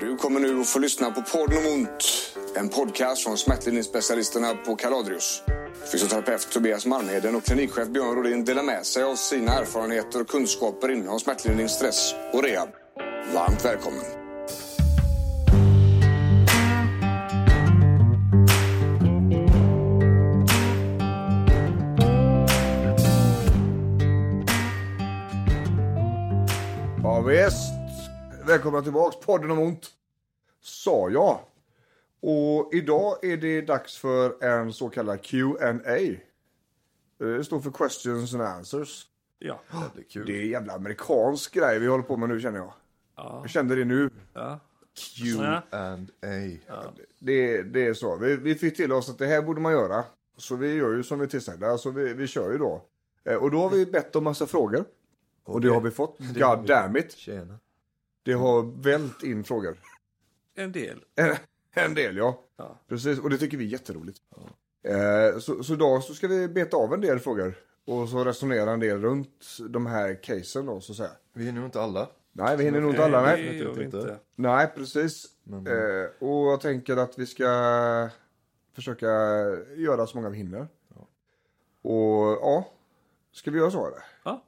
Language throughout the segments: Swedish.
Du kommer nu att få lyssna på Podden om ont. En podcast från smärtlindringsspecialisterna på Kaladrius. Fysioterapeut Tobias Malmheden och klinikchef Björn Rodin delar med sig av sina erfarenheter och kunskaper inom smärtlindring, stress och rehab. Varmt välkommen. Välkomna tillbaks. Podden om ont. Sa jag. Och idag är det dags för en så kallad Q&A. Det står för questions and answers. Ja. Det är kul. Det är en jävla amerikansk grej vi håller på med nu känner jag. Jag kände det nu. ja. Q Ja. and A. Det, det är så. Vi, vi fick till oss att det här borde man göra. Så vi gör ju som vi tillsagda. Alltså vi, vi kör ju då. Eh, Och då har vi bett om massa frågor. Och det har vi fått. God damn it. Tjena. Det har vält in frågor. En del. En, en del ja. Ja. Precis, och det tycker vi är jätteroligt. Eh, så, så idag så ska vi beta av en del frågor. Och så resonera en del runt de här casen då så att säga. Vi hinner nog inte alla. Nej, vi hinner nog inte alla Nej, vi inte. inte. Nej, precis. Men- Eh, och jag tänker att vi ska försöka göra så många vi hinner. Och ja, ska vi göra så eller? Ja.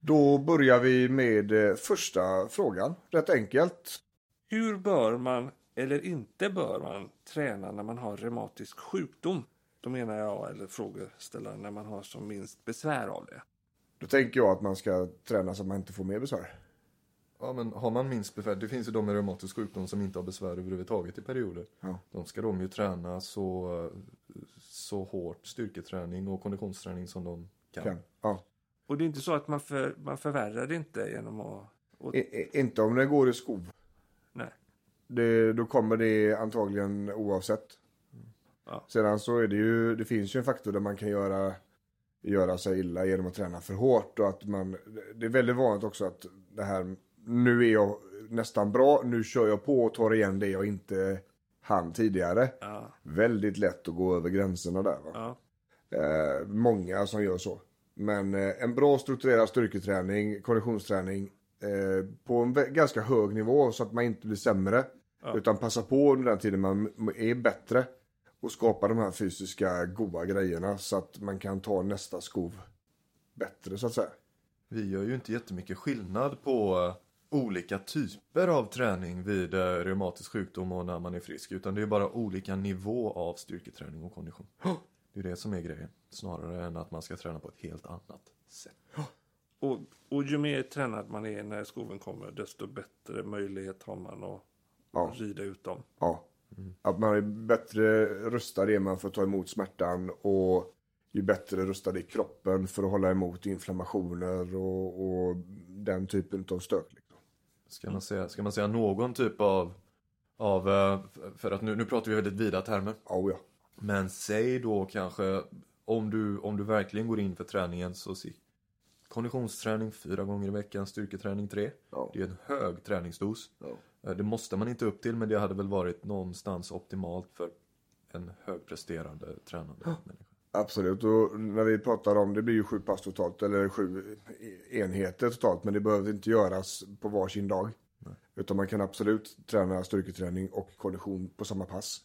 Då börjar vi med eh, första frågan. Rätt enkelt. Hur bör man eller inte bör man träna när man har reumatisk sjukdom? Då menar jag, eller frågeställaren, när man har som minst besvär av det. Då tänker jag att man ska träna så att man inte får mer besvär. Ja, men har man minst besvär, det finns ju de med reumatisk sjukdom som inte har besvär överhuvudtaget i perioder. Ja. De ska de ju träna så, så hårt styrketräning och konditionsträning som de kan. Kan. Ja. Och det är inte så att man, för, man förvärrar det inte genom att... Och, inte om det går i skov. nej. Det, då kommer det antagligen oavsett. Ja. Sedan så är det ju, det finns ju en faktor där man kan göra, göra sig illa genom att träna för hårt. Och att man, det är väldigt vanligt också att det här, nu är jag nästan bra, nu kör jag på och tar igen det jag inte hann tidigare. Ja, Väldigt lätt att gå över gränserna där. Va? ja, Eh, många som gör så. Men eh, en bra strukturerad styrketräning, konditionsträning eh, på en ganska hög nivå så att man inte blir sämre. Ja. Utan passa på under den tiden man är bättre och skapa de här fysiska goda grejerna så att man kan ta nästa skov bättre så att säga. Vi gör ju inte jättemycket skillnad på eh, olika typer av träning vid reumatisk sjukdom och när man är frisk. Utan det är bara olika nivå av styrketräning och kondition. Det är det som är grejen. Snarare än att man ska träna på ett helt annat sätt. och, och ju mer tränad man är när skoven kommer, desto bättre möjlighet har man att Ja. rida ut dem. Ja. Att man är bättre rustad är man för att ta emot smärtan och ju bättre rustad i kroppen för att hålla emot inflammationer och, och den typen av stök. Liksom. Ska man säga, ska man säga någon typ av, av eh, för att nu, nu pratar vi väldigt vida termer. Oh, ja. Men säg då kanske om du, om du verkligen går in för träningen så se konditionsträning fyra gånger i veckan, styrketräning tre. Ja. Det är en hög träningsdos. Ja. Eh, Det måste man inte upp till men det hade väl varit någonstans optimalt för en högpresterande tränande människa. Absolut, och när vi pratar om, det blir ju sju pass totalt, eller sju enheter totalt, men det behöver inte göras på varsin dag. Utan man kan absolut träna styrketräning och kondition på samma pass.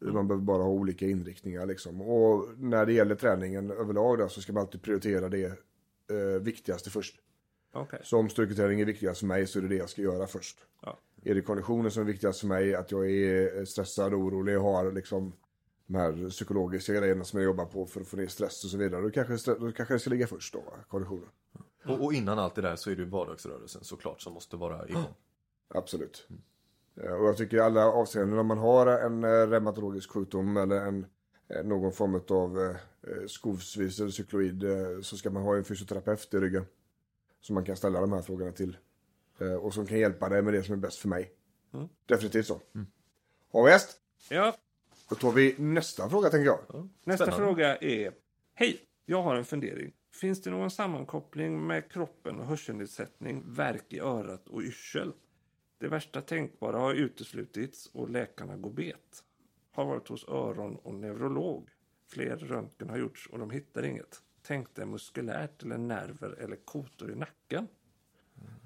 Man behöver bara ha olika inriktningar liksom. Och när det gäller träningen överlag då, så ska man alltid prioritera det eh, viktigaste först. Okej. Så om styrketräning är viktigast för mig så är det det jag ska göra först. Ja. Är det konditionen som är viktigast för mig, att jag är stressad, orolig, har liksom de här psykologiska grejerna som jag jobbar på för att få ner stress och så vidare. Då kanske, då kanske det ska ligga först då, konditionen. Och, och innan allt det där så är det ju vardagsrörelsen såklart som måste vara igång. Absolut. Eh, Och jag tycker i alla avseenden om man har en eh, reumatologisk sjukdom eller en, eh, någon form av eh, eh, skovsvis eller cykloid eh, så ska man ha en fysioterapeut i ryggen. Som man kan ställa de här frågorna till. Eh, Och som kan hjälpa dig med det som är bäst för mig. Mm. Definitivt så. Har vi häst? Ja, Då tar vi nästa fråga tänker jag. Nästa Spännande. fråga är Hej, jag har en fundering. Finns det någon sammankoppling med kroppen och hörselnedsättning, värk i örat och yrsel? Det värsta tänkbara har uteslutits och läkarna går bet. Har varit hos öron och neurolog. Fler röntgen har gjorts och de hittar inget. Tänkte muskulärt eller nerver eller kotor i nacken.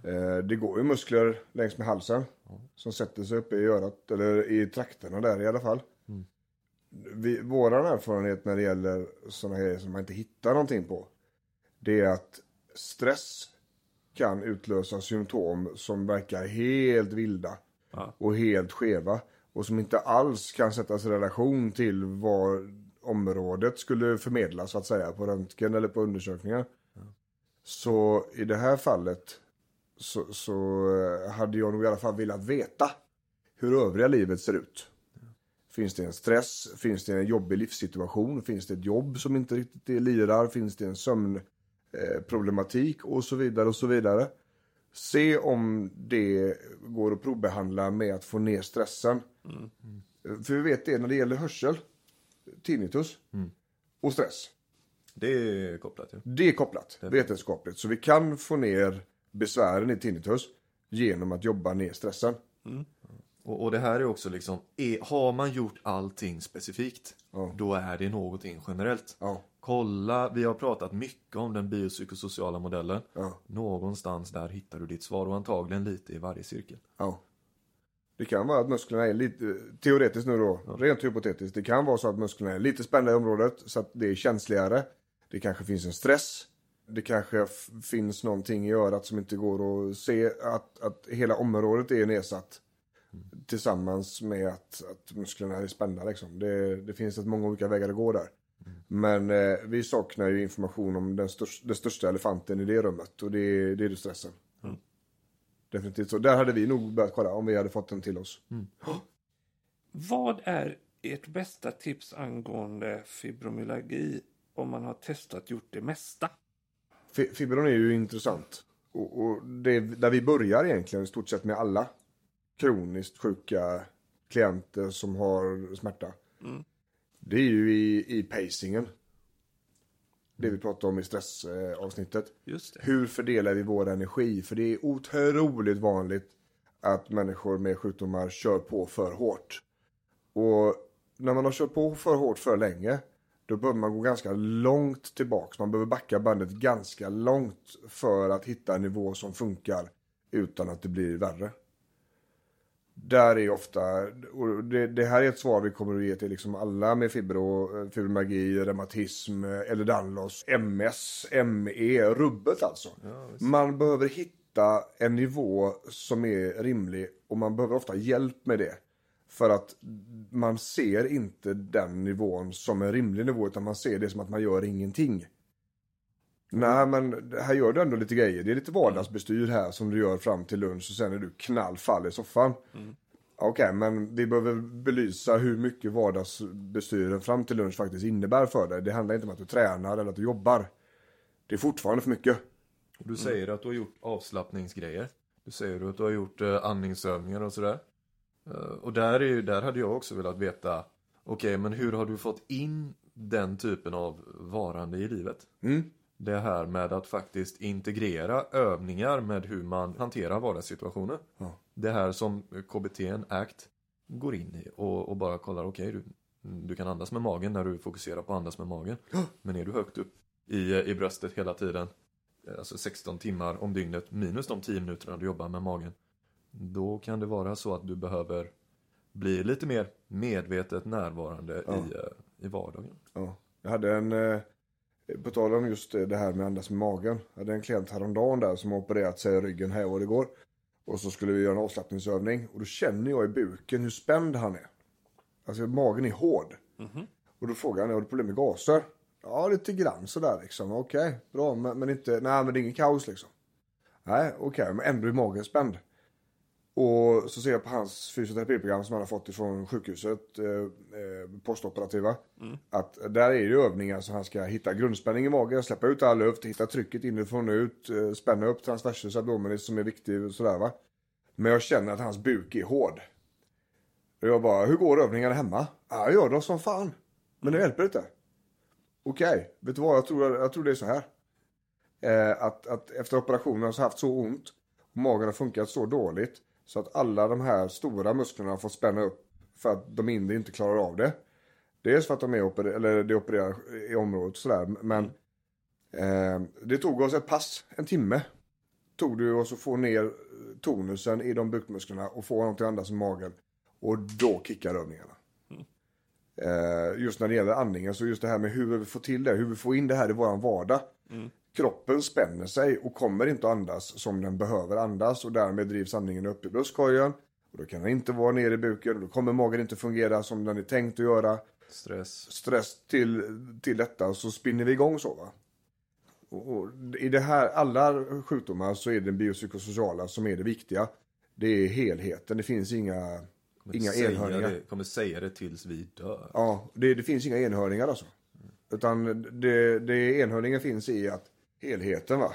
Eh, det går ju muskler längs med halsen som sätter sig uppe i örat, eller i trakterna där i alla fall. Vi, våran erfarenhet när det gäller sådana grejer som man inte hittar någonting på, det är att stress kan utlösa symptom som verkar helt vilda Ja. och helt skeva och som inte alls kan sättas i relation till vad området skulle förmedla så att säga på röntgen eller på undersökningar. Så i det här fallet så, så eh, hade jag nog i alla fall velat veta hur övriga livet ser ut. Finns det en stress? Finns det en jobbig livssituation? Finns det ett jobb som inte riktigt lirar? Finns det en sömnproblematik? Och så vidare och så vidare. Se om det går att provbehandla med att få ner stressen. För vi vet det när det gäller hörsel, tinnitus och stress. Det är kopplat ju. Det är kopplat vetenskapligt. Så vi kan få ner besvären i tinnitus genom att jobba ner stressen. Och, och det här är också liksom, är, har man gjort allting specifikt, Ja. då är det någonting generellt. Ja, Kolla, vi har pratat mycket om den biopsykosociala modellen. ja, Någonstans där hittar du ditt svar och antagligen lite i varje cirkel. ja. Det kan vara att musklerna är lite, teoretiskt nu då, rent hypotetiskt, det kan vara så att musklerna är lite spända i området så att det är känsligare. Det kanske finns en stress. Det kanske finns någonting i örat som inte går att se, att, att hela området är nedsatt. Tillsammans med att, att musklerna är spända liksom. Det, det finns ett många olika vägar att gå där. Men eh, vi saknar ju information om den, största, den största elefanten i det rummet och det, det är ju stressen. Definitivt så. Där hade vi nog börjat kolla om vi hade fått den till oss. Vad är ert bästa tips angående fibromyalgi om man har testat gjort det mesta? Fi- Fibron är ju intressant. Och, och det är där vi börjar egentligen i stort sett med alla kroniskt sjuka klienter som har smärta. Det är ju i, i pacingen. Det vi pratade om i stressavsnittet. Just det. Hur fördelar vi vår energi? För det är otroligt vanligt att människor med sjukdomar kör på för hårt. Och när man har kört på för hårt för länge, då behöver man gå ganska långt tillbaks. Man behöver backa bandet ganska långt för att hitta en nivå som funkar utan att det blir värre. Där är ofta, och det, det här är ett svar vi kommer att ge till liksom alla med fibro, fibromyalgi, reumatism, eller Danlos, MS, ME, rubbet alltså. man behöver hitta en nivå som är rimlig och man behöver ofta hjälp med det. För att man ser inte den nivån som en rimlig nivå utan man ser det som att man gör ingenting. Nej men här gör du ändå lite grejer. Det är lite vardagsbestyr här som du gör fram till lunch och sen är du knallfall i soffan. Okej, men vi behöver belysa hur mycket vardagsbestyren fram till lunch faktiskt innebär för dig. Det handlar inte om att du tränar eller att du jobbar. Det är fortfarande för mycket. Du säger att du har gjort avslappningsgrejer. Du säger att du har gjort eh, andningsövningar och sådär. Eh, och där, är, ju- där hade jag också velat veta, okej men hur har du fått in den typen av varande i livet? Mm. Det här med att faktiskt integrera övningar med hur man hanterar vardagssituationer. Ja. Det här som KBT ACT går in i och, och bara kollar, okej du, du kan andas med magen när du fokuserar på att andas med magen. Men är du högt upp i, i bröstet hela tiden, eh, alltså 16 timmar om dygnet minus de 10 minuterna du jobbar med magen. Då kan det vara så att du behöver bli lite mer medvetet närvarande Ja. i, eh, i vardagen. Ja. Jag hade en, eh, på tal om just det här med andas med magen. Jag hade en klient häromdagen där som har opererat sig i ryggen här och det går. Och så skulle vi göra en avslappningsövning och då känner jag i buken hur spänd han är. Alltså magen är hård. Och då frågar han, har du problem med gaser? Ja, lite grann sådär liksom. Okej, bra, men, men inte, nej men det är ingen kaos liksom. Nej, okej, men ändå är magen spänd. Och så ser jag på hans fysioterapiprogram som han har fått ifrån sjukhuset, eh, eh, postoperativa. Att där är det övningar som han ska hitta grundspänning i magen, släppa ut all luft, hitta trycket inifrån och ut, eh, spänna upp transversus abdominis som är viktig och sådär va. Men jag känner att hans buk är hård. Och jag bara, hur går övningarna hemma? Ja, jag gör dem som fan. Men det hjälper inte. Okej, vet du vad? Jag tror, jag tror det är så här. Eh, att, att efter operationen har jag haft så ont och magen har funkat så dåligt så att alla de här stora musklerna fått spänna upp för att de mindre inte klarar av det. Dels för att de är oper- eller det opererar i området och sådär men eh, det tog oss ett pass, en timme. tog du och så få ner tonusen i de bukmusklerna och få till att andas i magen. Och då kickar övningarna. Eh, just när det gäller andningen, så just det här med hur vi får till det, hur vi får in det här i våran vardag. Kroppen spänner sig och kommer inte att andas som den behöver andas och därmed drivs andningen upp i bröstkorgen. Och då kan den inte vara nere i buken och då kommer magen inte fungera som den är tänkt att göra. Stress. Stress till, till detta och så spinner vi igång så va. Och, och I det här, alla sjukdomar så är det biopsykosociala som är det viktiga. Det är helheten, det finns inga, Kommer inga enhörningar. det, kommer säga det tills vi dör. Ja, det, det finns inga enhörningar alltså. Utan det, det enhörningen finns i att helheten va.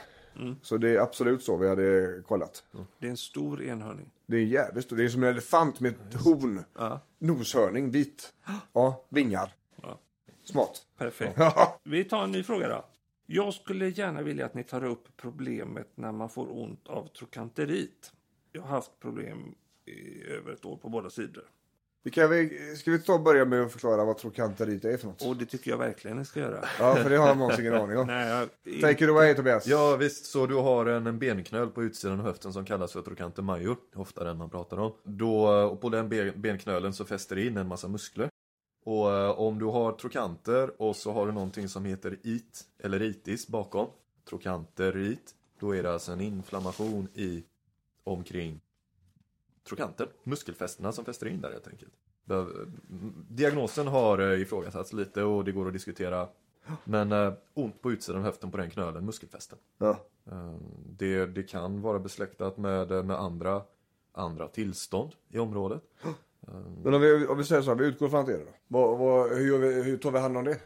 Så det är absolut så vi hade kollat. Det är en stor enhörning. Det är jävligt stort. Det är som en elefant med ett horn. Ja, Noshörning, vit. Ja, vingar. Ja. Smart. perfekt. Vi tar en ny fråga då. Jag skulle gärna vilja att ni tar upp problemet när man får ont av trokanterit. Jag har haft problem i över ett år på båda sidor. Vi kan vi, ska vi ta och börja med att förklara vad trokanterit är för något? Och det tycker jag verkligen ni ska göra. Ja, för det har Måns ingen aning om. Nej, jag, Take it away Tobias. Ja visst, så du har en, en benknöl på utsidan av höften som kallas för trochanter major. Ofta den man pratar om. Då, och på den ben, benknölen så fäster det in en massa muskler. Och eh, om du har trokanter och så har du någonting som heter it, eller itis bakom. Trokanterit. Då är det alltså en inflammation i omkring trokanter. Muskelfästena som fäster in där helt enkelt. Diagnosen har eh, ifrågasatts lite och det går att diskutera. Men eh, ont på utsidan av höften på den knölen, muskelfästen. Ja. Eh, Det, det kan vara besläktat med, med andra, andra tillstånd i området. Men om vi, om vi säger så här, vi utgår från att det är det då. Vad, vad, hur, vi, hur tar vi hand om det?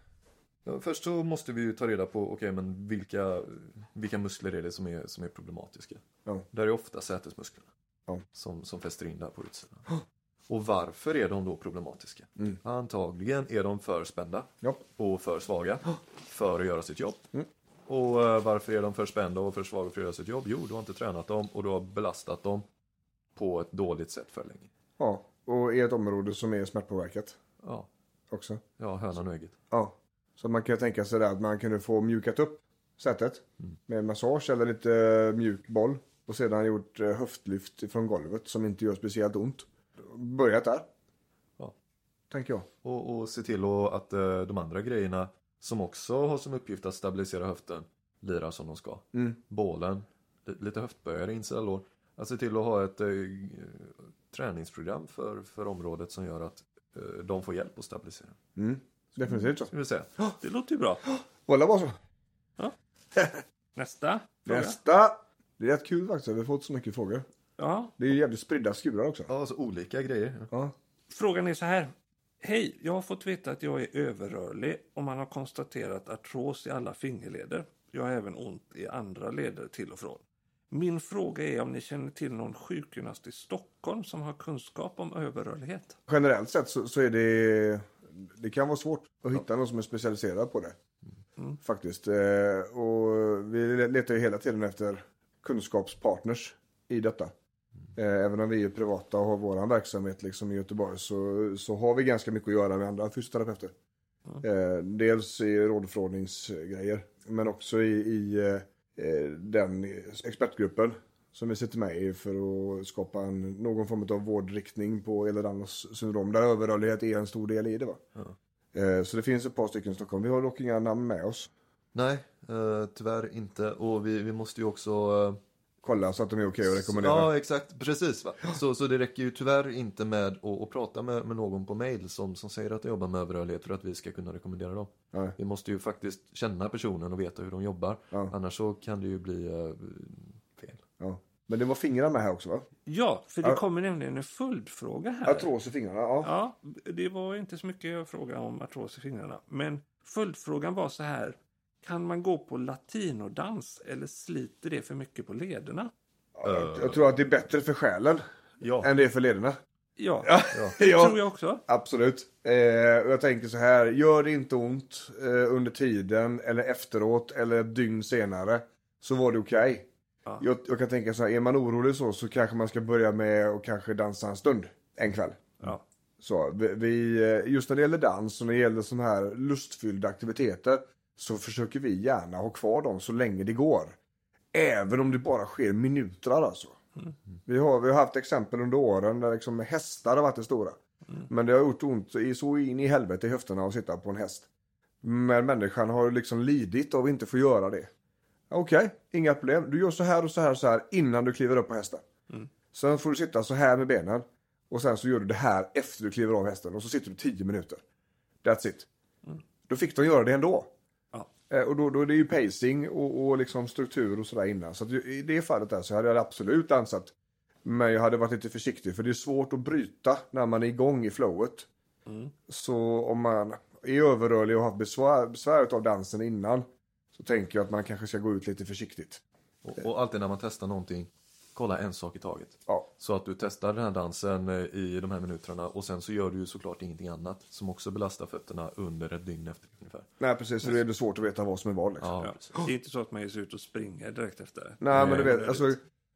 Först så måste vi ju ta reda på, okej men vilka, vilka muskler är det som är, som är problematiska? Ja. Där är ofta sätesmusklerna. Ja. Som, som fäster in där på utsidan. Och varför är de då problematiska? Mm. Antagligen är de för spända Ja. och för svaga för att göra sitt jobb. Mm. Och eh, varför är de för spända och för svaga för att göra sitt jobb? Jo, du har inte tränat dem och du har belastat dem på ett dåligt sätt för länge. Ja, och i ett område som är smärtpåverkat Ja, också. ja hönan och ägget. Ja. Så man kan tänka sig att man kunde få mjukat upp sätet med massage eller lite eh, mjuk boll. Och sedan gjort eh, höftlyft från golvet som inte gör speciellt ont. Börjat där. Ja. Tänker jag. Och, och se till att eh, de andra grejerna som också har som uppgift att stabilisera höften lirar som de ska. Mm. Bålen, li- lite höftböjare, insida lår. Att se till att ha ett eh, träningsprogram för, för området som gör att eh, de får hjälp att stabilisera. Mm. Definitivt så. Ska vi säga. det låter ju bra. Hålla bara så. Nästa fråga. Nästa. Det är rätt kul faktiskt. Vi har fått så mycket frågor. Ja, Det är jävligt spridda skurar också. Ja, så olika grejer. Ja. Frågan är så här. Hej, jag har fått veta att jag är överrörlig och man har konstaterat artros i alla fingerleder. Jag har även ont i andra leder till och från. Min fråga är om ni känner till någon sjukgymnast i Stockholm som har kunskap om överrörlighet? Generellt sett så, så är det... Det kan vara svårt att hitta någon som är specialiserad på det. Faktiskt. Eh, och vi letar ju hela tiden efter kunskapspartners i detta. Eh, även om vi är privata och har vår verksamhet liksom i Göteborg så, så har vi ganska mycket att göra med andra fysioterapeuter. Eh, dels i rådfrågningsgrejer men också i, i eh, den expertgruppen som vi sitter med i för att skapa en, någon form av vårdriktning på Ehlers syndrom där överrörlighet är en stor del i det. Va? Eh, så det finns ett par stycken i Stockholm. Vi har dock inga namn med oss. Nej, eh, tyvärr inte. Och vi, vi måste ju också... Eh, Kolla så att de är okej att rekommendera. Ja, exakt. Precis. Va? Så, så det räcker ju tyvärr inte med att, att prata med, med någon på mail som, som säger att de jobbar med överrörlighet för att vi ska kunna rekommendera dem. Nej. Vi måste ju faktiskt känna personen och veta hur de jobbar. Ja. Annars så kan det ju bli eh, fel. Ja. Men det var fingrarna med här också va? Ja, för det Ja. kommer nämligen en följdfråga här. Artros i fingrarna, ja. Ja, det var inte så mycket jag frågade om artros i fingrarna. Men följdfrågan var så här. Kan man gå på latinodans eller sliter det för mycket på lederna? Jag, jag tror att det är bättre för själen Ja. än det är för lederna. Ja, Ja, tror jag också. absolut. Eh, jag tänker så här, gör det inte ont eh, under tiden eller efteråt eller ett dygn senare så var det okej. Ja. Jag, jag kan tänka så här, är man orolig så så kanske man ska börja med att kanske dansa en stund, en kväll. Ja. Så vi, vi, eh, just när det gäller dans och när det gäller sådana här lustfyllda aktiviteter så försöker vi gärna ha kvar dem så länge det går. Även om det bara sker minuter alltså. Vi, har, vi har haft exempel under åren där liksom hästar har varit det stora. Men det har gjort ont i, så in i helvete i höfterna att sitta på en häst. Men människan har liksom lidit av att inte få göra det. Okej, inga problem. Du gör så här och så här och så här innan du kliver upp på hästen. Sen får du sitta så här med benen. Och sen så gör du det här efter du kliver av hästen. Och så sitter du 10 minuter. That's it. Då fick de göra det ändå. Eh, Och då, då är det ju pacing och, och liksom struktur och sådär innan. Så i det fallet där så hade jag absolut ansat. Men jag hade varit lite försiktig för det är svårt att bryta när man är igång i flowet. Så om man är överrörlig och har haft besvär, besvär av dansen innan. Så tänker jag att man kanske ska gå ut lite försiktigt. Och, och alltid när man testar någonting, kolla en sak i taget. Ja, Så att du testar den här dansen eh, i de här minuterna och sen så gör du ju såklart ingenting annat som också belastar fötterna under ett dygn efter ungefär. nej precis. Så det är det svårt att veta vad som är vad liksom. Ja, Ja. Det är inte så att man ger sig ut och springer direkt efter. Nej, men du vet, alltså,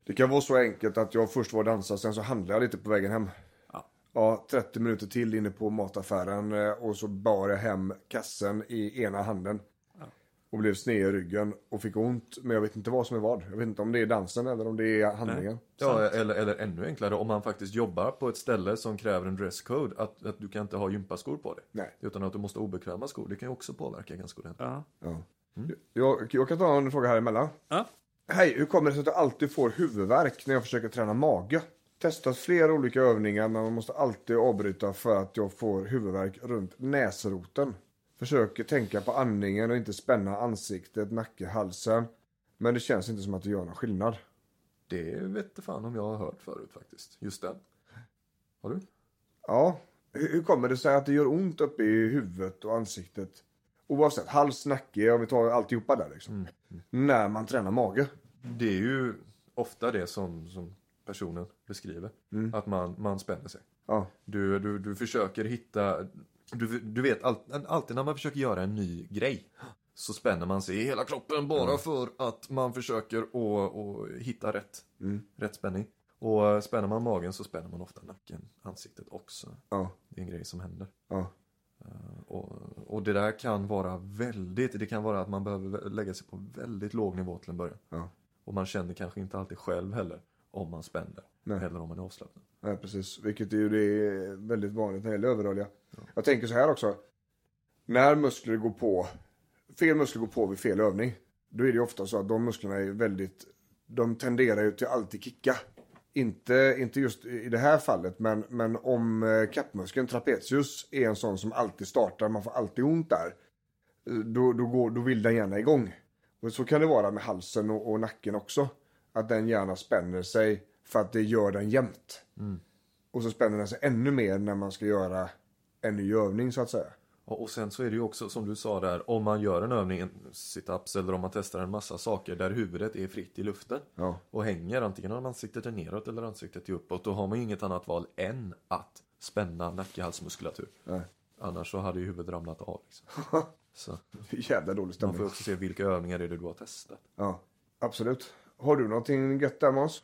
det kan vara så enkelt att jag först var och dansade, sen så handlade jag lite på vägen hem. Ja. Ja, 30 minuter till inne på mataffären eh, och så bar jag hem kassen i ena handen. Och blev sned i ryggen och fick ont, men jag vet inte vad som är vad. Jag vet inte om det är dansen eller om det är handlingen. Ja, eller, eller ännu enklare om man faktiskt jobbar på ett ställe som kräver en dresscode, att, att du kan inte ha gympaskor på dig. Nej. Utan att du måste ha obekväma skor. Det kan ju också påverka ganska ordentligt. Ja. Ja. Jag, jag kan ta en fråga här emellan. Ja. Hej, hur kommer det sig att jag alltid får huvudvärk när jag försöker träna mage? Testat flera olika övningar men man måste alltid avbryta för att jag får huvudvärk runt näsroten. Försöker tänka på andningen och inte spänna ansiktet, nacke, halsen. Men det känns inte som att det gör någon skillnad. Det vet fan om jag har hört förut faktiskt. Just den. Har du? Ja, hur kommer det sig att det gör ont uppe i huvudet och ansiktet? Oavsett, hals, nacke, om vi tar alltihopa där liksom. När man tränar mage. Det är ju ofta det som, som personen beskriver. Att man, man spänner sig. Ja, Du, du, du försöker hitta, du, du vet all, alltid när man försöker göra en ny grej så spänner man sig i hela kroppen bara för att man försöker att, att hitta rätt, rätt spänning. Och eh, spänner man magen så spänner man ofta nacken, ansiktet också. ja, Det är en grej som händer. ja. Och, och det där kan vara väldigt, det kan vara att man behöver lägga sig på väldigt låg nivå till en början. Ja. Och man känner kanske inte alltid själv heller om man spänner. Nej. Eller om man är avslappnad. Ja, precis. Vilket är ju det är väldigt vanligt när det gäller överrörliga. Jag tänker så här också. När muskler går på, fel muskler går på vid fel övning. Då är det ju ofta så att de musklerna är väldigt, de tenderar ju till att alltid kicka. Inte, inte just i det här fallet, men, men om eh, kappmuskeln trapezius är en sån som alltid startar, man får alltid ont där. Då, då, går, då vill den gärna igång. Och så kan det vara med halsen och, och nacken också. Att den gärna spänner sig för att det gör den jämnt. Och så spänner den sig ännu mer när man ska göra en ny övning så att säga. Och, sen så är det ju också som du sa där, om man gör en övning, en sit-ups eller om man testar en massa saker där huvudet är fritt i luften Ja. och hänger antingen om ansiktet är neråt eller ansiktet är uppåt, då har man ju inget annat val än att spänna nacke halsmuskulatur. Nej. Annars så hade ju huvudet ramlat av. Liksom. Så Jävla dålig man stämning. får ju också se vilka övningar är det du har testat. Ja, absolut. Har du någonting gött där Måns?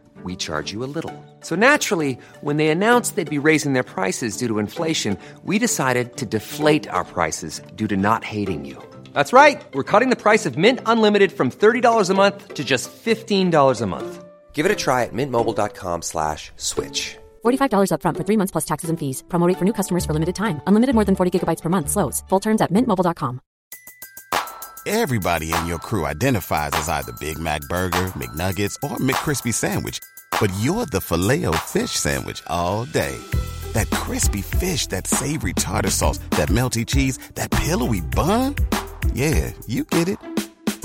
we charge you a little. So naturally, when they announced they'd be raising their prices due to inflation, we decided to deflate our prices due to not hating you. That's right. We're cutting the price of Mint Unlimited from $30 a month to just $15 a month. Give it a try at mintmobile.com slash switch. $45 upfront for three months plus taxes and fees. Promo rate for new customers for limited time. Unlimited more than 40 gigabytes per month. Slows. Full terms at mintmobile.com. Everybody in your crew identifies as either Big Mac Burger, McNuggets, or McCrispy Sandwich. But you're the filet fish Sandwich all day. That crispy fish, that savory tartar sauce, that melty cheese, that pillowy bun. Yeah, you get it.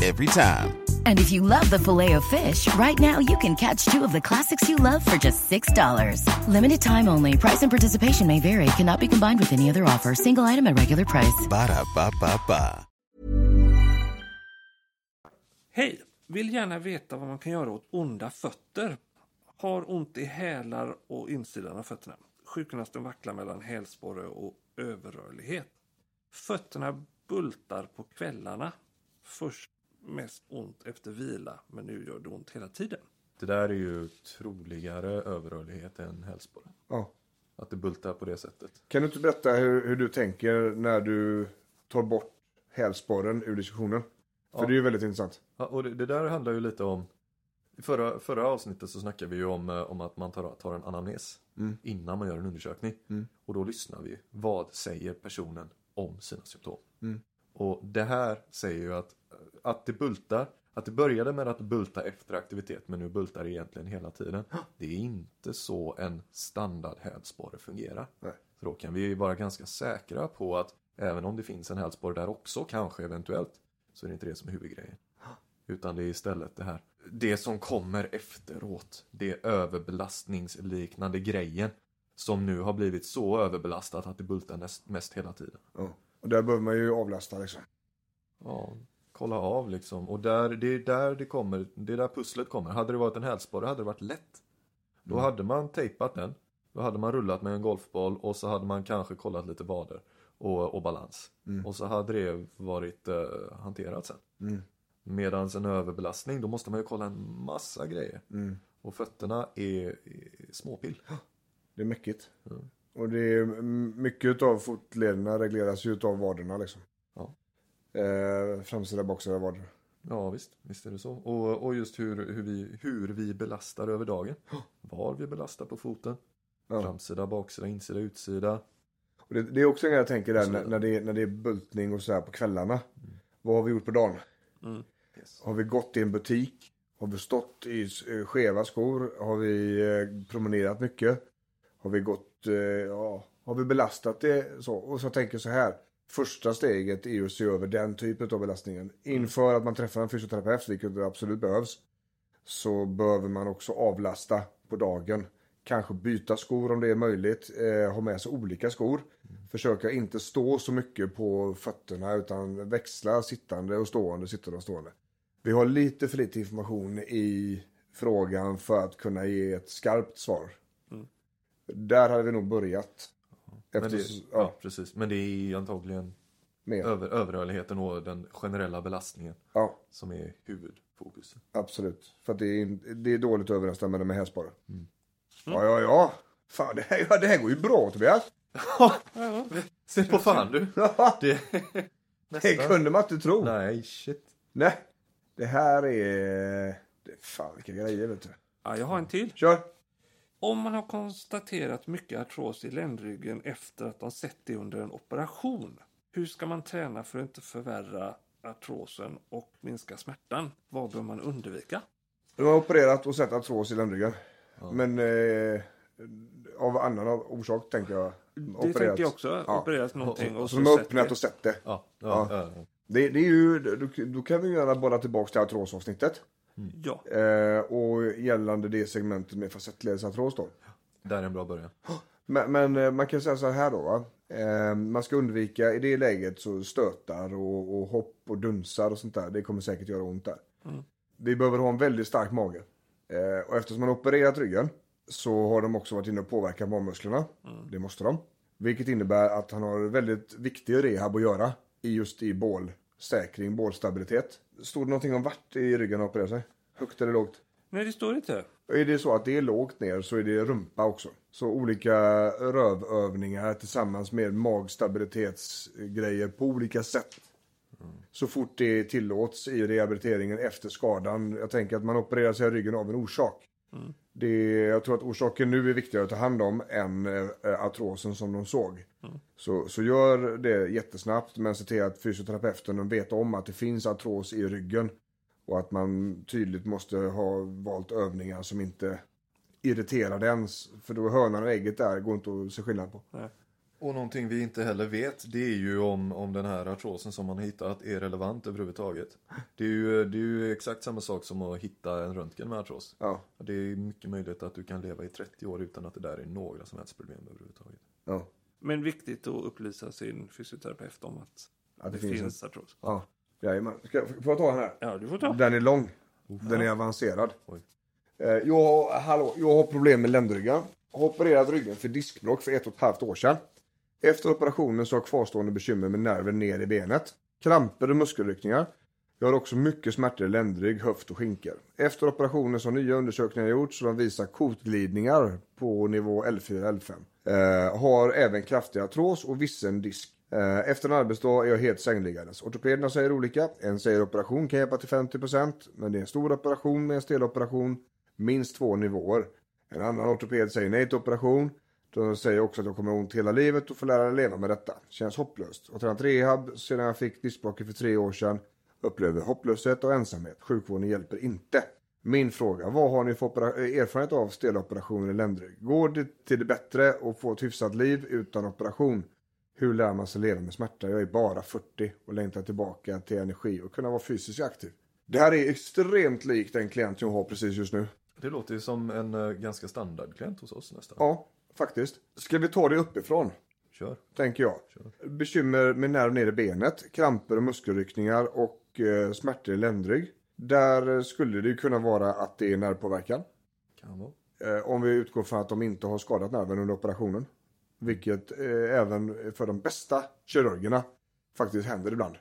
Every time. And if you love the filet of fish, right now you can catch two of the classics you love for just $6. Limited time only. Price and participation may vary. Cannot be combined with any other offer. Single item at regular price. Ba-da-ba-ba-ba. Hej! Vill gärna veta vad man kan göra åt onda fötter. Har ont i hälar och insidan av fötterna. Sjukgymnasten vacklar mellan hälsporre och överrörlighet. Fötterna bultar på kvällarna. Först mest ont efter vila, men nu gör det ont hela tiden. Det där är ju troligare överrörlighet än hälsporre. Ja. Att det bultar på det sättet. Kan du inte berätta hur, hur du tänker när du tar bort hälsporren ur diskussionen? För Ja. det är ju väldigt intressant. Ja, och det, det där handlar ju lite om i förra, förra avsnittet så snackade vi ju om, eh, om att man tar, tar en anamnes innan man gör en undersökning. Och då lyssnar vi. Vad säger personen om sina symptom? Och det här säger ju att, att det bultar, att det började med att bulta efter aktivitet men nu bultar det egentligen hela tiden. Det är inte så en standard hälsporre fungerar. Nej. Så då kan vi vara ganska säkra på att även om det finns en hälsporre där också, kanske eventuellt, så är det inte det som är huvudgrejen. Utan det är istället det här, det som kommer efteråt, det överbelastningsliknande grejen som nu har blivit så överbelastat att det bultar näst, mest hela tiden. Ja. Och där behöver man ju avlasta liksom. Ja, kolla av liksom. Och där, det är där det kommer, det är där pusslet kommer. Hade det varit en hälsporre hade det varit lätt. Då hade man tejpat den. Då hade man rullat med en golfboll och så hade man kanske kollat lite vader och, och balans. Och så hade det varit eh, hanterat sen. Mm. Medans en överbelastning, då måste man ju kolla en massa grejer. Mm. Och fötterna är, är småpill. Det är mäckigt. Och det är mycket av fotlederna regleras ju utav vaderna liksom. Ja. Eh, framsida, baksida vader. Ja visst, visst är det så. Och, och just hur, hur, vi, hur vi belastar över dagen. Var vi belastar på foten. Ja. Framsida, baksida, insida, utsida. Och det, det är också en grej jag tänker där när, när, det, är- när det är bultning och så här på kvällarna. Vad har vi gjort på dagen? Yes. Har vi gått i en butik? Har vi stått i eh, skeva skor? Har vi eh, promenerat mycket? Har vi gått, eh, ja, har vi belastat det så? Och så tänker jag så här. Första steget är ju att se över den typen av belastningen. Inför att man träffar en fysioterapeut, vilket absolut behövs, så behöver man också avlasta på dagen. Kanske byta skor om det är möjligt. Eh, ha med sig olika skor. Försöka inte stå så mycket på fötterna utan växla sittande och stående, sittande och stående. Vi har lite för lite information i frågan för att kunna ge ett skarpt svar. Där hade vi nog börjat. Efter, det, ja, ja, precis. Men det är antagligen mer. över, överrörligheten och den generella belastningen Ja, som är huvudfokuset. absolut. För det är, det är dåligt överensstämmande med hästspara. Ja, ja, ja. Fan, det här, ja, det här går ju bra Tobias. Se på fan du! Det, Det kunde man inte tro. Nej, shit. Nej. Det här är... Det, fan vilka grejer vet du. Ja, jag har en till. Kör. Om man har konstaterat mycket artros i ländryggen efter att de sett det under en operation. Hur ska man träna för att inte förvärra artrosen och minska smärtan? Vad bör man undvika? Du har opererat och sett artros i ländryggen. Men eh, av annan orsak tänker jag. Det tänker jag också. Ja. Opererat någonting och Så så de har öppnat det. och sett det. Ja, Ja. Det, det är ju, då, då kan vi gärna bolla tillbaka till artrosavsnittet. Ja, Eh, och gällande det segmentet med facettledsartros då. Där är en bra början. Men, men eh, man kan säga så här då. Va? Eh, man ska undvika i det läget så stötar och, och hopp och dunsar och sånt där. Det kommer säkert göra ont där. Vi behöver ha en väldigt stark mage. Eh, och eftersom man har opererat ryggen så har de också varit inne och påverkat magmusklerna. Det måste de. Vilket innebär att han har väldigt viktig rehab att göra i just i bålsäkring, bålstabilitet. Stod det någonting om vart i ryggen han opererade sig? Högt eller lågt? nej det står inte. Är det så att det är lågt ner så är det rumpa också. Så olika rövövningar tillsammans med magstabilitetsgrejer på olika sätt. Så fort det tillåts i rehabiliteringen efter skadan. Jag tänker att man opererar sig i ryggen av en orsak. Det, jag tror att orsaken nu är viktigare att ta hand om än eh, artrosen som de såg. Så, så gör det jättesnabbt men se till att fysioterapeuten vet om att det finns artros i ryggen. Och att man tydligt måste ha valt övningar som inte irriterar den. För då hönan och ägget där går inte att se skillnad på. Och någonting vi inte heller vet det är ju om, om den här artrosen som man har hittat är relevant överhuvudtaget. Det är, ju, det är ju exakt samma sak som att hitta en röntgen med artros. Ja, Det är mycket möjligt att du kan leva i 30 år utan att det där är några som helst problem överhuvudtaget. ja. Men viktigt att upplysa sin fysioterapeut om att Att det, finns, artros. ja. Jajamän. Ska, jag- får jag ta den här? Ja, du får ta. Den är lång. Den är avancerad. Oj. Eh, Jag, har- hallå, jag har problem med ländryggen. Har opererat ryggen för diskbråck för ett och ett halvt år sedan. Efter operationen så har jag kvarstående bekymmer med nerven ner i benet. Kramper och muskelryckningar. Jag har också mycket smärtor i ländrygg, höft och skinker. Efter operationen så har nya undersökningar gjorts som visar kotglidningar på nivå L4 L5. Eh, har även kraftig artros och vissen disk. Eh, efter en arbetsdag är jag helt sängliggandes. Ortopederna säger olika. En säger operation kan hjälpa till 50% men det är en stor operation med en steloperation. Minst två nivåer. En annan ortoped säger nej till operation. De säger också att jag kommer ha ont hela livet och får lära mig leva med detta. Känns hopplöst. Och tränat rehab sedan jag fick diskbråcket för tre år sedan. Upplever hopplöshet och ensamhet. Sjukvården hjälper inte. Min fråga, vad har ni för opera- erfarenhet av steloperationer i ländrygg? Går det till det bättre och få ett hyfsat liv utan operation? Hur lär man sig leva med smärta? Jag är bara 40 och längtar tillbaka till energi och kunna vara fysiskt aktiv. Det här är extremt likt den klient jag har precis just nu. Det låter ju som en uh, ganska standardklient hos oss nästan. Ja, faktiskt. Ska vi ta det uppifrån? Kör. tänker jag. Bekymmer med nerv ner i benet, kramper och muskelryckningar och eh, smärtor i ländrygg. Där skulle det ju kunna vara att det är nervpåverkan. Kan vara. Eh, om vi utgår från att de inte har skadat nerven under operationen. Vilket eh, även för de bästa kirurgerna faktiskt händer ibland.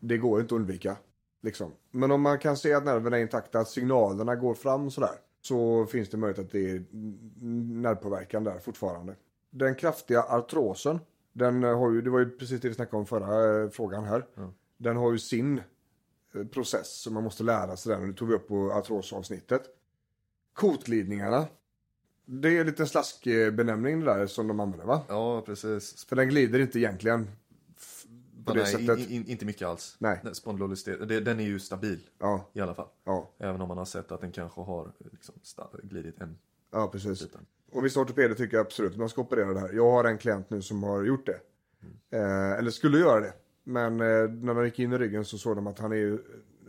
Det går inte att undvika. Liksom. Men om man kan se att nerverna är intakta, att signalerna går fram sådär. Så finns det möjlighet att det är mm, nervpåverkan där fortfarande. Den kraftiga artrosen. Den eh, har ju, det var ju precis det vi snackade om förra eh, frågan här. Den har ju sin eh, process som man måste lära sig den. Det tog vi upp på artrosavsnittet. Kotglidningarna. Det är en liten slaskbenämning det där som de använder va? Ja, precis. För den glider inte egentligen på det sättet. in, in, inte mycket alls. Nej. Den är ju stabil Ja, i alla fall. ja, Även om man har sett att den kanske har liksom, glidit en ja precis. liten. Och vissa ortopeder tycker absolut att man ska operera det här. Jag har en klient nu som har gjort det. Eh, eller skulle göra det. Men eh, när de gick in i ryggen så såg de att han är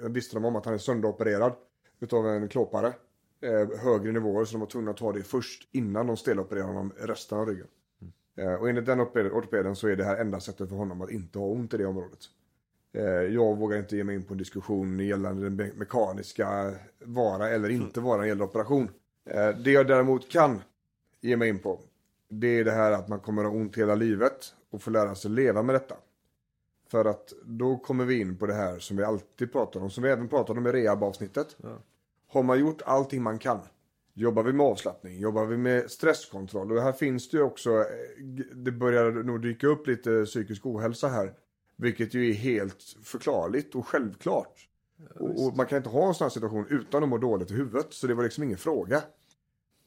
visste de om att han är sönderopererad utav en klåpare. Eh, högre nivåer så de var tvungna att ta det först innan de stelopererade honom resten av ryggen. Eh, och enligt den ortopeden, så är det här enda sättet för honom att inte ha ont i det området. Eh, jag vågar inte ge mig in på en diskussion gällande den me- mekaniska vara eller inte vara när det gäller operation. Eh, det jag däremot kan ge mig in på det är det här att man kommer att ha ont hela livet och få lära sig leva med detta. För att då kommer vi in på det här som vi alltid pratar om, som vi även pratade om i rehabavsnittet. Har man gjort allting man kan, jobbar vi med avslappning, jobbar vi med stresskontroll och här finns det ju också, eh, det börjar nog dyka upp lite psykisk ohälsa här. Vilket ju är helt förklarligt och självklart. och, och man kan inte ha en sån här situation utan att må dåligt i huvudet, så det var liksom ingen fråga.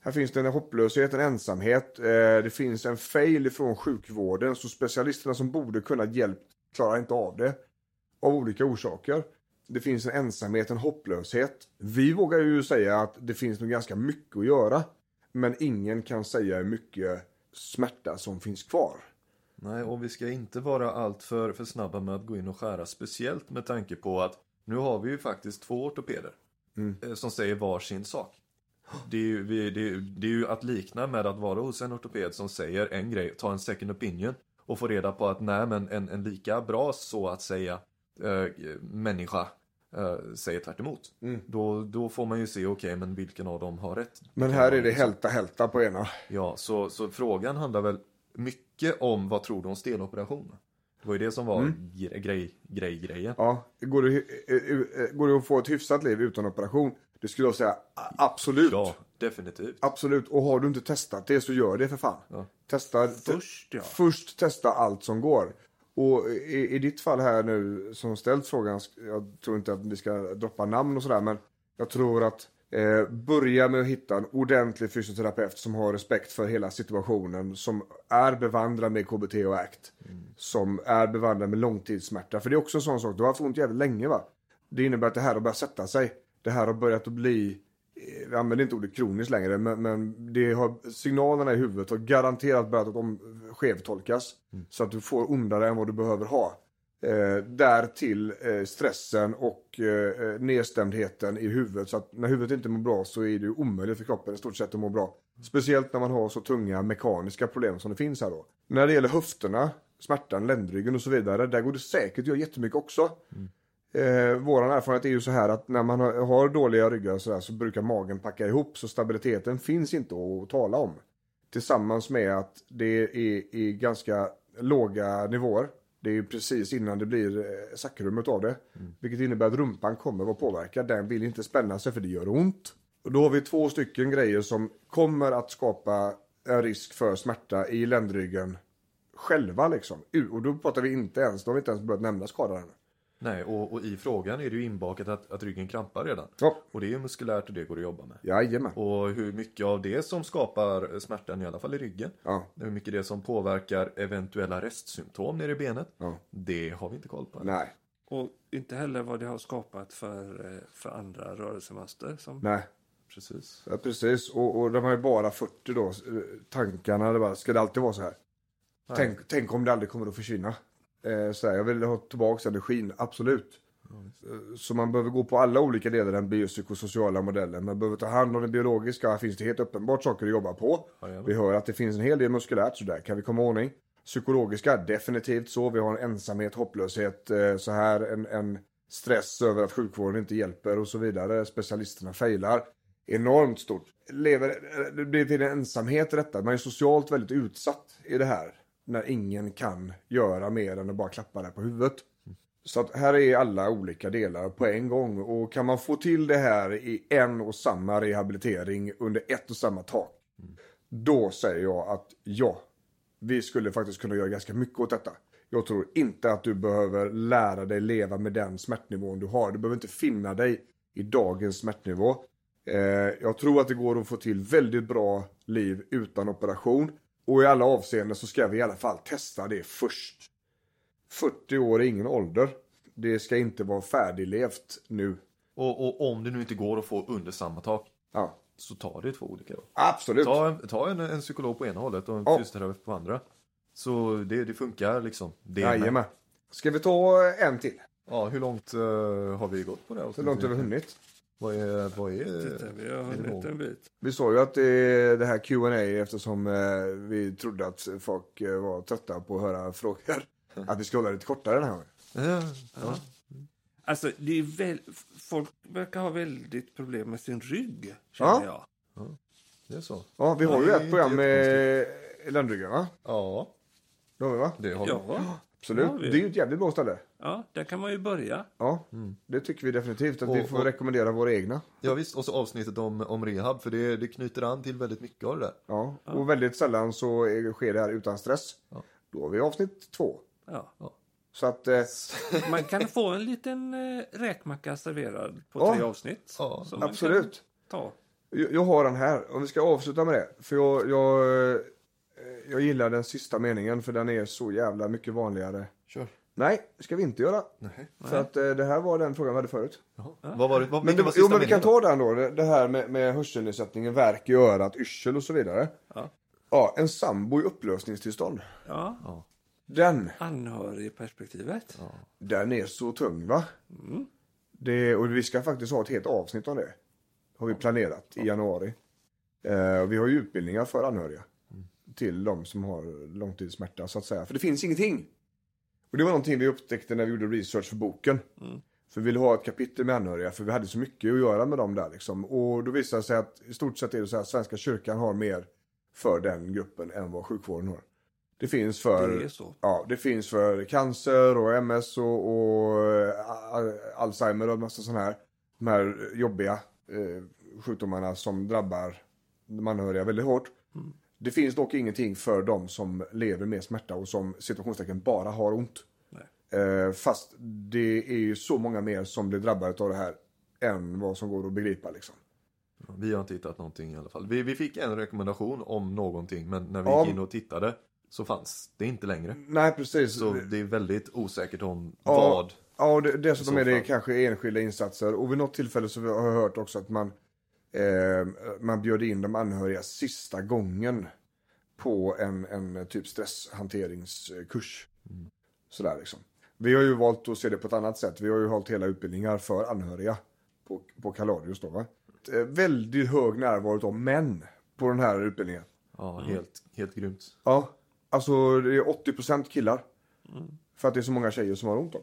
Här finns det en hopplöshet, en ensamhet. Eh, det finns en fail ifrån sjukvården. Så specialisterna som borde kunna hjälpt klarar inte av det. Av olika orsaker. Det finns en ensamhet, en hopplöshet. Vi vågar ju säga att det finns nog ganska mycket att göra. Men ingen kan säga hur mycket smärta som finns kvar. Nej, och vi ska inte vara allt för, snabba med att gå in och skära. Speciellt med tanke på att nu har vi ju faktiskt två ortopeder eh, som säger var sin sak. Det är, ju, vi, det, är, det är ju att likna med att vara hos en ortoped som säger en grej, ta en second opinion och få reda på att nej men en, en lika bra så att säga eh, människa eh, säger tvärt emot. Då, då får man ju se, okej men vilken av dem har rätt? Men här är det hälta hälta på ena. Ja, så, så frågan handlar väl mycket om vad tror du om steloperation? Det var ju det som var gre- grej, grej, grejen. Ja, går det, eh, eh, går det att få ett hyfsat liv utan operation? Det skulle jag säga absolut. Ja, definitivt. Absolut, och har du inte testat det så gör det för fan. Testa, te- Först, ja. först testa allt som går. Och i, i ditt fall här nu som ställt frågan, jag tror inte att vi ska droppa namn och sådär, men jag tror att Eh, börja med att hitta en ordentlig fysioterapeut som har respekt för hela situationen, som är bevandrad med KBT och ACT. Som är bevandrad med långtidssmärta. För det är också en sån sak, du har haft ont jävligt länge va? Det innebär att det här har börjat sätta sig. Det här har börjat att bli, vi använder inte ordet kroniskt längre, men, men det har, signalerna i huvudet har garanterat börjat att om, skevtolkas. Så att du får ondare än vad du behöver ha. Eh, därtill eh, stressen och eh, nedstämdheten i huvudet. Så att när huvudet inte mår bra så är det omöjligt för kroppen i stort sett att må bra. Speciellt när man har så tunga mekaniska problem som det finns här då. När det gäller höfterna, smärtan, ländryggen och så vidare, där går det säkert att göra jättemycket också. Eh, våran erfarenhet är ju så här att när man har, har dåliga ryggar så, där, så brukar magen packa ihop så stabiliteten finns inte att tala om. Tillsammans med att det är i ganska låga nivåer. Det är ju precis innan det blir eh, sakrummet av det. Vilket innebär att rumpan kommer vara påverkad. Den vill inte spänna sig för det gör ont. Och då har vi två stycken grejer som kommer att skapa en risk för smärta i ländryggen själva liksom. Och då pratar vi inte ens, då har vi inte ens börjat nämna skadan. Nej, och, och i frågan är det ju inbakat att, att ryggen krampar redan. Ja. Och det är ju muskulärt och det går att jobba med. Jajamän. Och hur mycket av det som skapar smärtan, i alla fall i ryggen. Ja. Hur mycket det som påverkar eventuella restsymptom nere i benet. Ja. Det har vi inte koll på. än. Nej, Och inte heller vad det har skapat för, eh, för andra rörelsemönster. Som, nej. Precis. Ja, precis. Och, och de har ju bara 40 då. Tankarna, det bara, ska det alltid vara så här? Tänk, tänk om det aldrig kommer att försvinna. Eh, så här, jag vill ha tillbaka energin, absolut. Eh, Så man behöver gå på alla olika delar den biopsykosociala modellen. Man behöver ta hand om det biologiska. Här finns det helt uppenbart saker att jobba på. Vi hör att det finns en hel del muskulärt, så där kan vi komma i ordning. Psykologiska, definitivt så. Vi har en ensamhet, hopplöshet, eh, så här en, en stress över att sjukvården inte hjälper och så vidare. Specialisterna failar. Enormt stort. Lever, det blir till en ensamhet i detta. Man är socialt väldigt utsatt i det här. När ingen kan göra mer än att bara klappa dig på huvudet. Så att här är alla olika delar på en gång. Och kan man få till det här i en och samma rehabilitering under ett och samma tak. Då säger jag att ja, vi skulle faktiskt kunna göra ganska mycket åt detta. Jag tror inte att du behöver lära dig leva med den smärtnivån du har. Du behöver inte finna dig i dagens smärtnivå. Eh, jag tror att det går att få till väldigt bra liv utan operation. Och i alla avseenden så ska vi i alla fall testa det först. 40 år är ingen ålder. Det ska inte vara färdiglevt nu. Och, och om det nu inte går att få under samma tak. Ja, Så tar det två olika då. absolut. Ta, en, ta en, en psykolog på ena hållet och en Ja. fysioterapeut på andra. Så det, det funkar liksom. Det Jajamän. Ska vi ta en till? Ja, hur långt eh, har vi gått på det? här Så långt har vi hunnit. Vad är... Vad är Titta, vi har hunnit en bit. Vi sa ju att det det här Q&A eftersom eh, vi trodde att folk eh, var trötta på att höra frågor. Att vi ska hålla lite kortare den här gången. Ja, ja. Alltså, det är väl, folk verkar ha väldigt problem med sin rygg, känner Ja. jag. det är så. Ja, vi har det ju ett program med ländryggen va? Ja, Det har vi va? det har vi. Ja, Absolut. Ja, vi- Det är ju ett jävligt bra ställe. ja, där kan man ju börja. Ja, det tycker vi definitivt. Att vi Och- får och- rekommendera våra egna. Ja visst, och så avsnittet om, om rehab, för det, det knyter an till väldigt mycket av det där. Ja, och väldigt sällan så är- sker det här utan stress. Ja. Då har vi avsnitt två. Ja. Så att, eh, Man kan få en liten eh, räkmacka serverad på Ja. tre avsnitt. Ja, absolut. Ta. Jag jag har den här, om vi ska avsluta med det. För jag, jag, jag gillar den sista meningen för den är så jävla mycket vanligare. Kör. Nej, det ska vi inte göra. Nej. För att eh, det här var den frågan vi hade förut. Jaha. Vad var det? Vad, Men, det, var jo, men vi kan ta den då. Det, det här med, med hörselnedsättningen, värk i örat, yrsel och så vidare. Ja. Ja, en sambo i upplösningstillstånd. Ja. Den, Anhörigperspektivet. den är så tung va? Det, och vi ska faktiskt ha ett helt avsnitt om det. Har vi planerat i januari. Eh, och vi har ju utbildningar för anhöriga. Till de som har långtidssmärta så att säga. För det finns ingenting. Och det var någonting vi upptäckte när vi gjorde research för boken. För vi ville ha ett kapitel med anhöriga för vi hade så mycket att göra med dem där liksom. Och då visade det sig att i stort sett är det så här att Svenska kyrkan har mer för den gruppen än vad sjukvården har. Det finns för, Det. Ja, det finns för cancer och MS och, och eh, Al- Alzheimer och massa sådana här, de här jobbiga eh, sjukdomarna som drabbar de anhöriga väldigt hårt. Det finns dock ingenting för de som lever med smärta och som situationstecken bara har ont. Eh, fast det är ju så många mer som blir drabbade av det här än vad som går att begripa liksom. Vi har inte hittat någonting i alla fall. Vi, vi fick en rekommendation om någonting men när vi Ja. gick in och tittade så fanns det inte längre. Nej, precis. Så det är väldigt osäkert om Ja, vad. Ja, och det, dessutom är det kanske enskilda insatser. Och vid något tillfälle så har jag hört också att man, man bjöd in de anhöriga sista gången på en, en typ stresshanteringskurs. Sådär liksom. Vi har ju valt att se det på ett annat sätt. Vi har ju hållit hela utbildningar för anhöriga på, på Kaladius då va. Eh, Väldigt hög närvaro av män på den här utbildningen. Ja, helt, helt grymt. Ja, alltså det är 80% killar. För att det är så många tjejer som har ont då.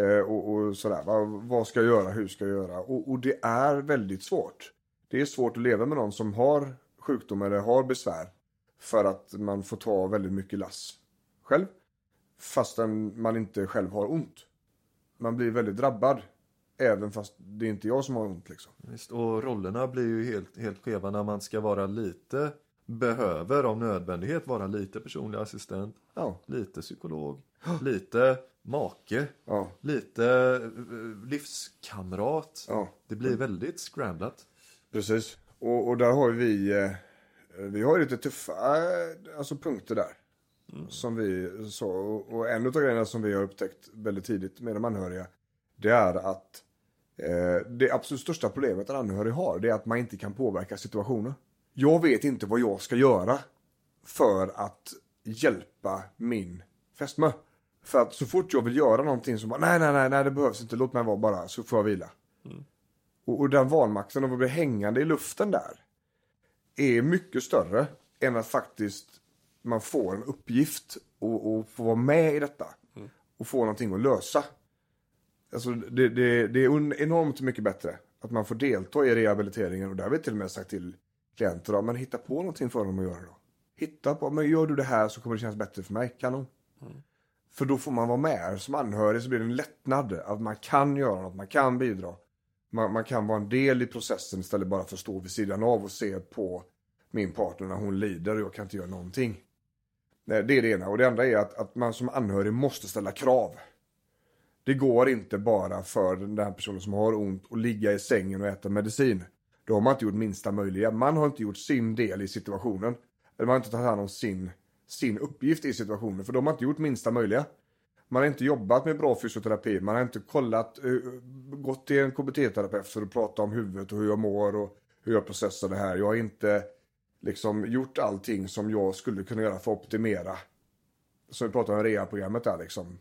Eh, och, och sådär, vad, vad ska jag göra, hur ska jag göra? Och, och det är väldigt svårt. Det är svårt att leva med någon som har sjukdom eller har besvär. För att man får ta väldigt mycket lass själv. Fastän man inte själv har ont. Man blir väldigt drabbad. Även fast det är inte jag som har ont liksom. Visst, och rollerna blir ju helt, helt skeva när man ska vara lite, behöver av nödvändighet vara lite personlig assistent, Ja, lite psykolog, lite make, ja, lite eh, livskamrat. ja. Det blir väldigt scramblat. Precis. Och, och där har vi, eh, vi har lite tuffa eh, alltså punkter där. Som vi sa. Och, en av grejerna som vi har upptäckt väldigt tidigt med de anhöriga. Det är att eh, det absolut största problemet en anhörig har. Det är att man inte kan påverka situationen. Jag vet inte vad jag ska göra. För att hjälpa min fästmö. För att så fort jag vill göra någonting så bara nej, nej, nej, nej, det behövs inte. Låt mig vara bara så får jag vila. Och, och den vanmakten av att bli hängande i luften där är mycket större än att faktiskt man får en uppgift och, och får vara med i detta. Och få någonting att lösa. Alltså det, det, det är enormt mycket bättre att man får delta i rehabiliteringen och där har vi till och med sagt till klienter då, men hitta på någonting för dem att göra då. Hitta på, men gör du det här så kommer det kännas bättre för mig, kanon. För då får man vara med. Som anhörig så blir det en lättnad att man kan göra något, man kan bidra. Man, man kan vara en del i processen istället bara för att stå vid sidan av och se på min partner när hon lider och jag kan inte göra någonting. Det är det ena. Och det andra är att, att man som anhörig måste ställa krav. Det går inte bara för den här personen som har ont att ligga i sängen och äta medicin. Då har man inte gjort minsta möjliga. Man har inte gjort sin del i situationen. Eller man har inte tagit hand om sin, sin uppgift i situationen. För då har man inte gjort minsta möjliga. Man har inte jobbat med bra fysioterapi. Man har inte kollat, eh, gått till en KBT-terapeut för att prata om huvudet och hur jag mår och hur jag processar det här. Jag har inte liksom gjort allting som jag skulle kunna göra för att optimera. Så vi pratar om reha-programmet där liksom.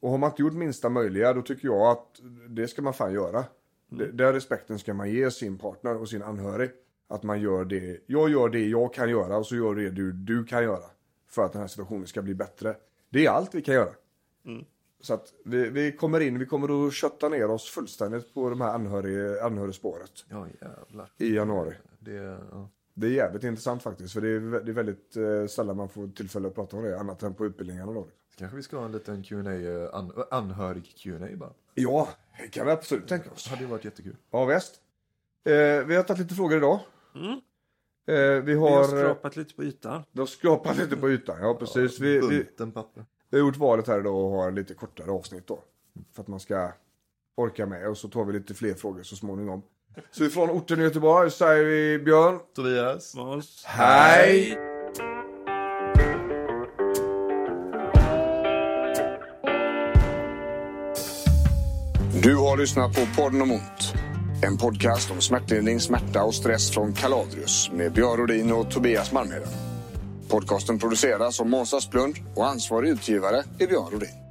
Och har man inte gjort minsta möjliga då tycker jag att det ska man fan göra. Det- Den respekten ska man ge sin partner och sin anhörig. Att man gör det, jag gör det jag kan göra och så gör det du, du kan göra. För att den här situationen ska bli bättre. Det är allt vi kan göra. Så att vi, vi kommer in, vi kommer att kötta ner oss fullständigt på de här anhörig, anhörigspåret Ja jävlar. i januari. Det, ja. Det är jävligt intressant faktiskt. För det är, det är väldigt eh, sällan man får tillfälle att prata om det. Annat än på utbildningarna då. Kanske vi ska ha en liten Q&A, eh, an, anhörig Q&A bara. Ja, det kan vi absolut tänka oss. Det hade varit jättekul. Ja, väst. Eh, vi har tagit lite frågor idag. Eh, vi Vi har, har eh, skrapat lite på ytan. de har skrapat lite på ytan. Ja, precis. Vi, vi, Bunten papper. Vi har gjort valet här idag och har lite kortare avsnitt då. För att man ska orka med. Och så tar vi lite fler frågor så småningom. Så ifrån orten i Göteborg säger vi Björn. Tobias. Måns. Hej! Du har lyssnat på podden om ont. En podcast om smärtlindring, smärta och stress från Kaladrius med Björn Rodin och Tobias Malmheden. Podcasten produceras av Måns Asplund och ansvarig utgivare är Björn Rodin.